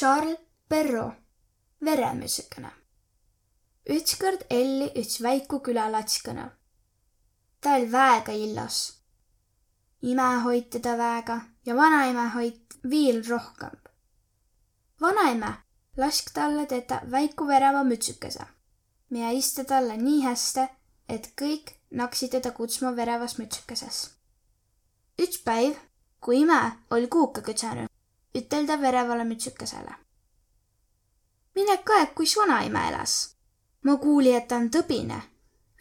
Charles Perrault, veremütsikene. ükskord elli üts väiku külalatskõne. ta oll' väega illos. ime hoit teda väega ja vanaema hoit viil rohkõmb. vanaema lask talle tetä väiku vereva mütsükese, miä iste talle nii häste, et kõik naksi teda kutsma verevas mütsükeses. üts päiv, kui ime oli kuuka kütsenud, ütel ta verevale mütsükesele. mine kae, kuis vanaema elas. ma kuuli, et ta on tõbine.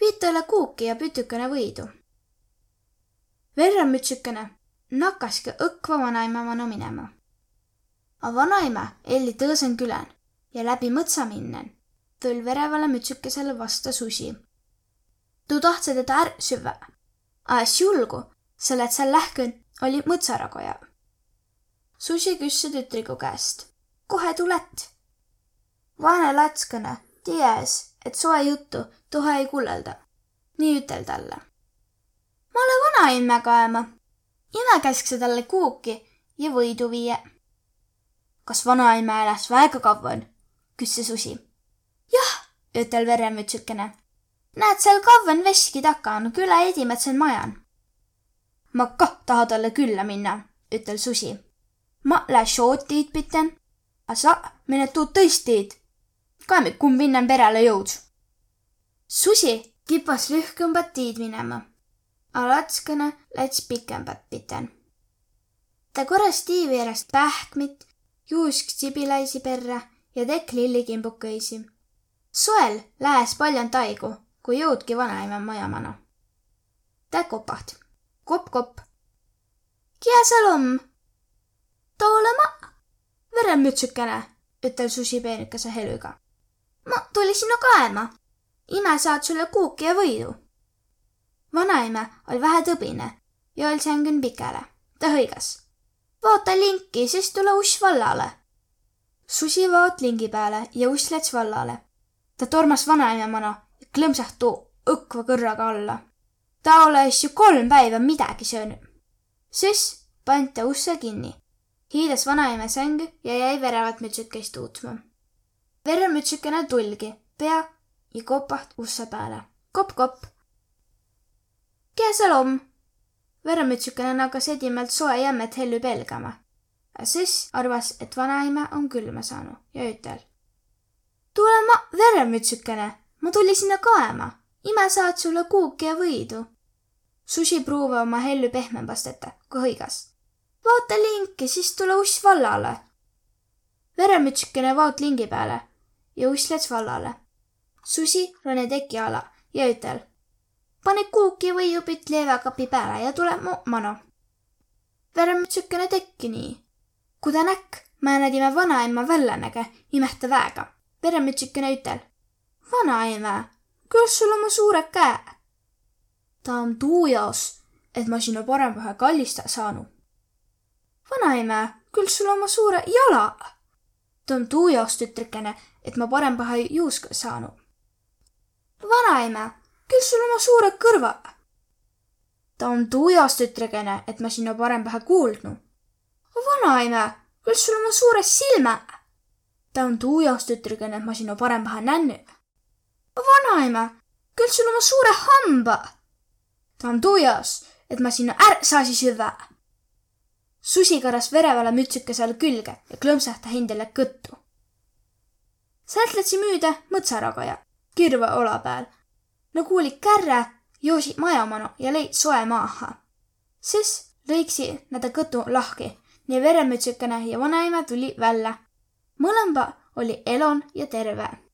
vii talle kuuki ja pütükene võidu. veremütsükene nakaski õkva vanaema mano minema. A vanaema elli tõõsen külän ja läbi mõtsa minnen tõll verevale mütsükesele vasta susi. tuu tahtse teda ärq süvvä, ajas julgu, selle et seal lähkõn oli mõtsarakoja Susi küsse tütrigu käest. kohe tuled? vaene latskõne tiiäs, et soe juttu tohe ei kullelda. nii ütel talle. ma ole vanaemme kaema. ime käskse talle kuuki ja võidu viie. kas vanaemme elas väega kavvan? küsse Susi. jah, ütel veremütsükene. näed seal kavvan veski taga, no küla edimätsen majan. ma kah taha talle külla minna, ütel Susi ma lää šootid piten, a sa mine tuud tõistid. kaeme, kumb minnem perele jõud. susi kipas lühkõmbat tiid minema, a latskõne läts pikembat piten. ta korras tiivi järjest pähkmit, juusk tsibilaisi perre ja tekk lillikimbukõisi. soel lääs palju taigu, kui jõudki vanaema majamana. ta kopaht, kopp-kopp. Kia salom too ole ma, veremütsükene, ütel Susi peenikese helüga. ma tuli sinna kaema. ime saad sulle kuuki ja võidu. vanaema oli vähe tõbine ja oli sängün pikele. ta hõigas. vaata linki, siis tule uss vallale. Susi vaat lingi peale ja uss läts vallale. ta tormas vanaema mano ja klõmsahtu õkva kõrraga alla. ta oleks ju kolm päeva midagi söönud. siis pandi ta usse kinni hiiles vanaema sängu ja jäi verevat mütsükest tuutma. veremütsükene tulgi, pea ja kopaht usse peale. kopp-kopp. Kes on? veremütsükene hakkas edimalt soe jämmet hellu pelgama. siis arvas, et vanaema on külma saanud ja ütel. tule ma, veremütsükene, ma tuli sinna kaema. ime saad sulle kuuki ja võidu. Susi pruuva oma hellu pehmembast ette, kui hõigas vaata linki, siis tule uss vallale. veremütsikene vaat lingi peale ja uss läks vallale. Susi rone teki ala ja ütel. pane kuuki või jupit leevakapi peale ja tule mu mano. veremütsikene tekki nii. kui ta näkk, määnedime vanaema vällanäge imehta väega. veremütsikene ütel. vanaema, kuidas sul oma suured käe? ta on tuu jaos, et ma sinu paremahe kallista saanud vanaema, küll sul oma suure jala. ta on tuu jaoks tütrikene, et ma parem paha juuska saanud. vanaema, küll sul oma suured kõrvad. ta on tuu jaoks tütrikene, et ma sinna parem paha kuuldnu. vanaema, küll sul oma suured silmad. ta on tuu jaoks tütrikene, et ma sinna parem paha nännu. vanaema, küll sul oma suure hamba. ta on tuu jaoks, et ma sinna ärk saasi süvä susi karras verevale mütsükesele külge ja klõmsahta hindele kõttu. sealt lätsi müüda mõtsaragoja, kirve ola peal. no kuuli kärre, joosid majamanu ja leid soe maaha. siis lõiksi nad kõtu lahki, nii veremütsükene ja vanaema tuli välja. mõlema oli elon ja terve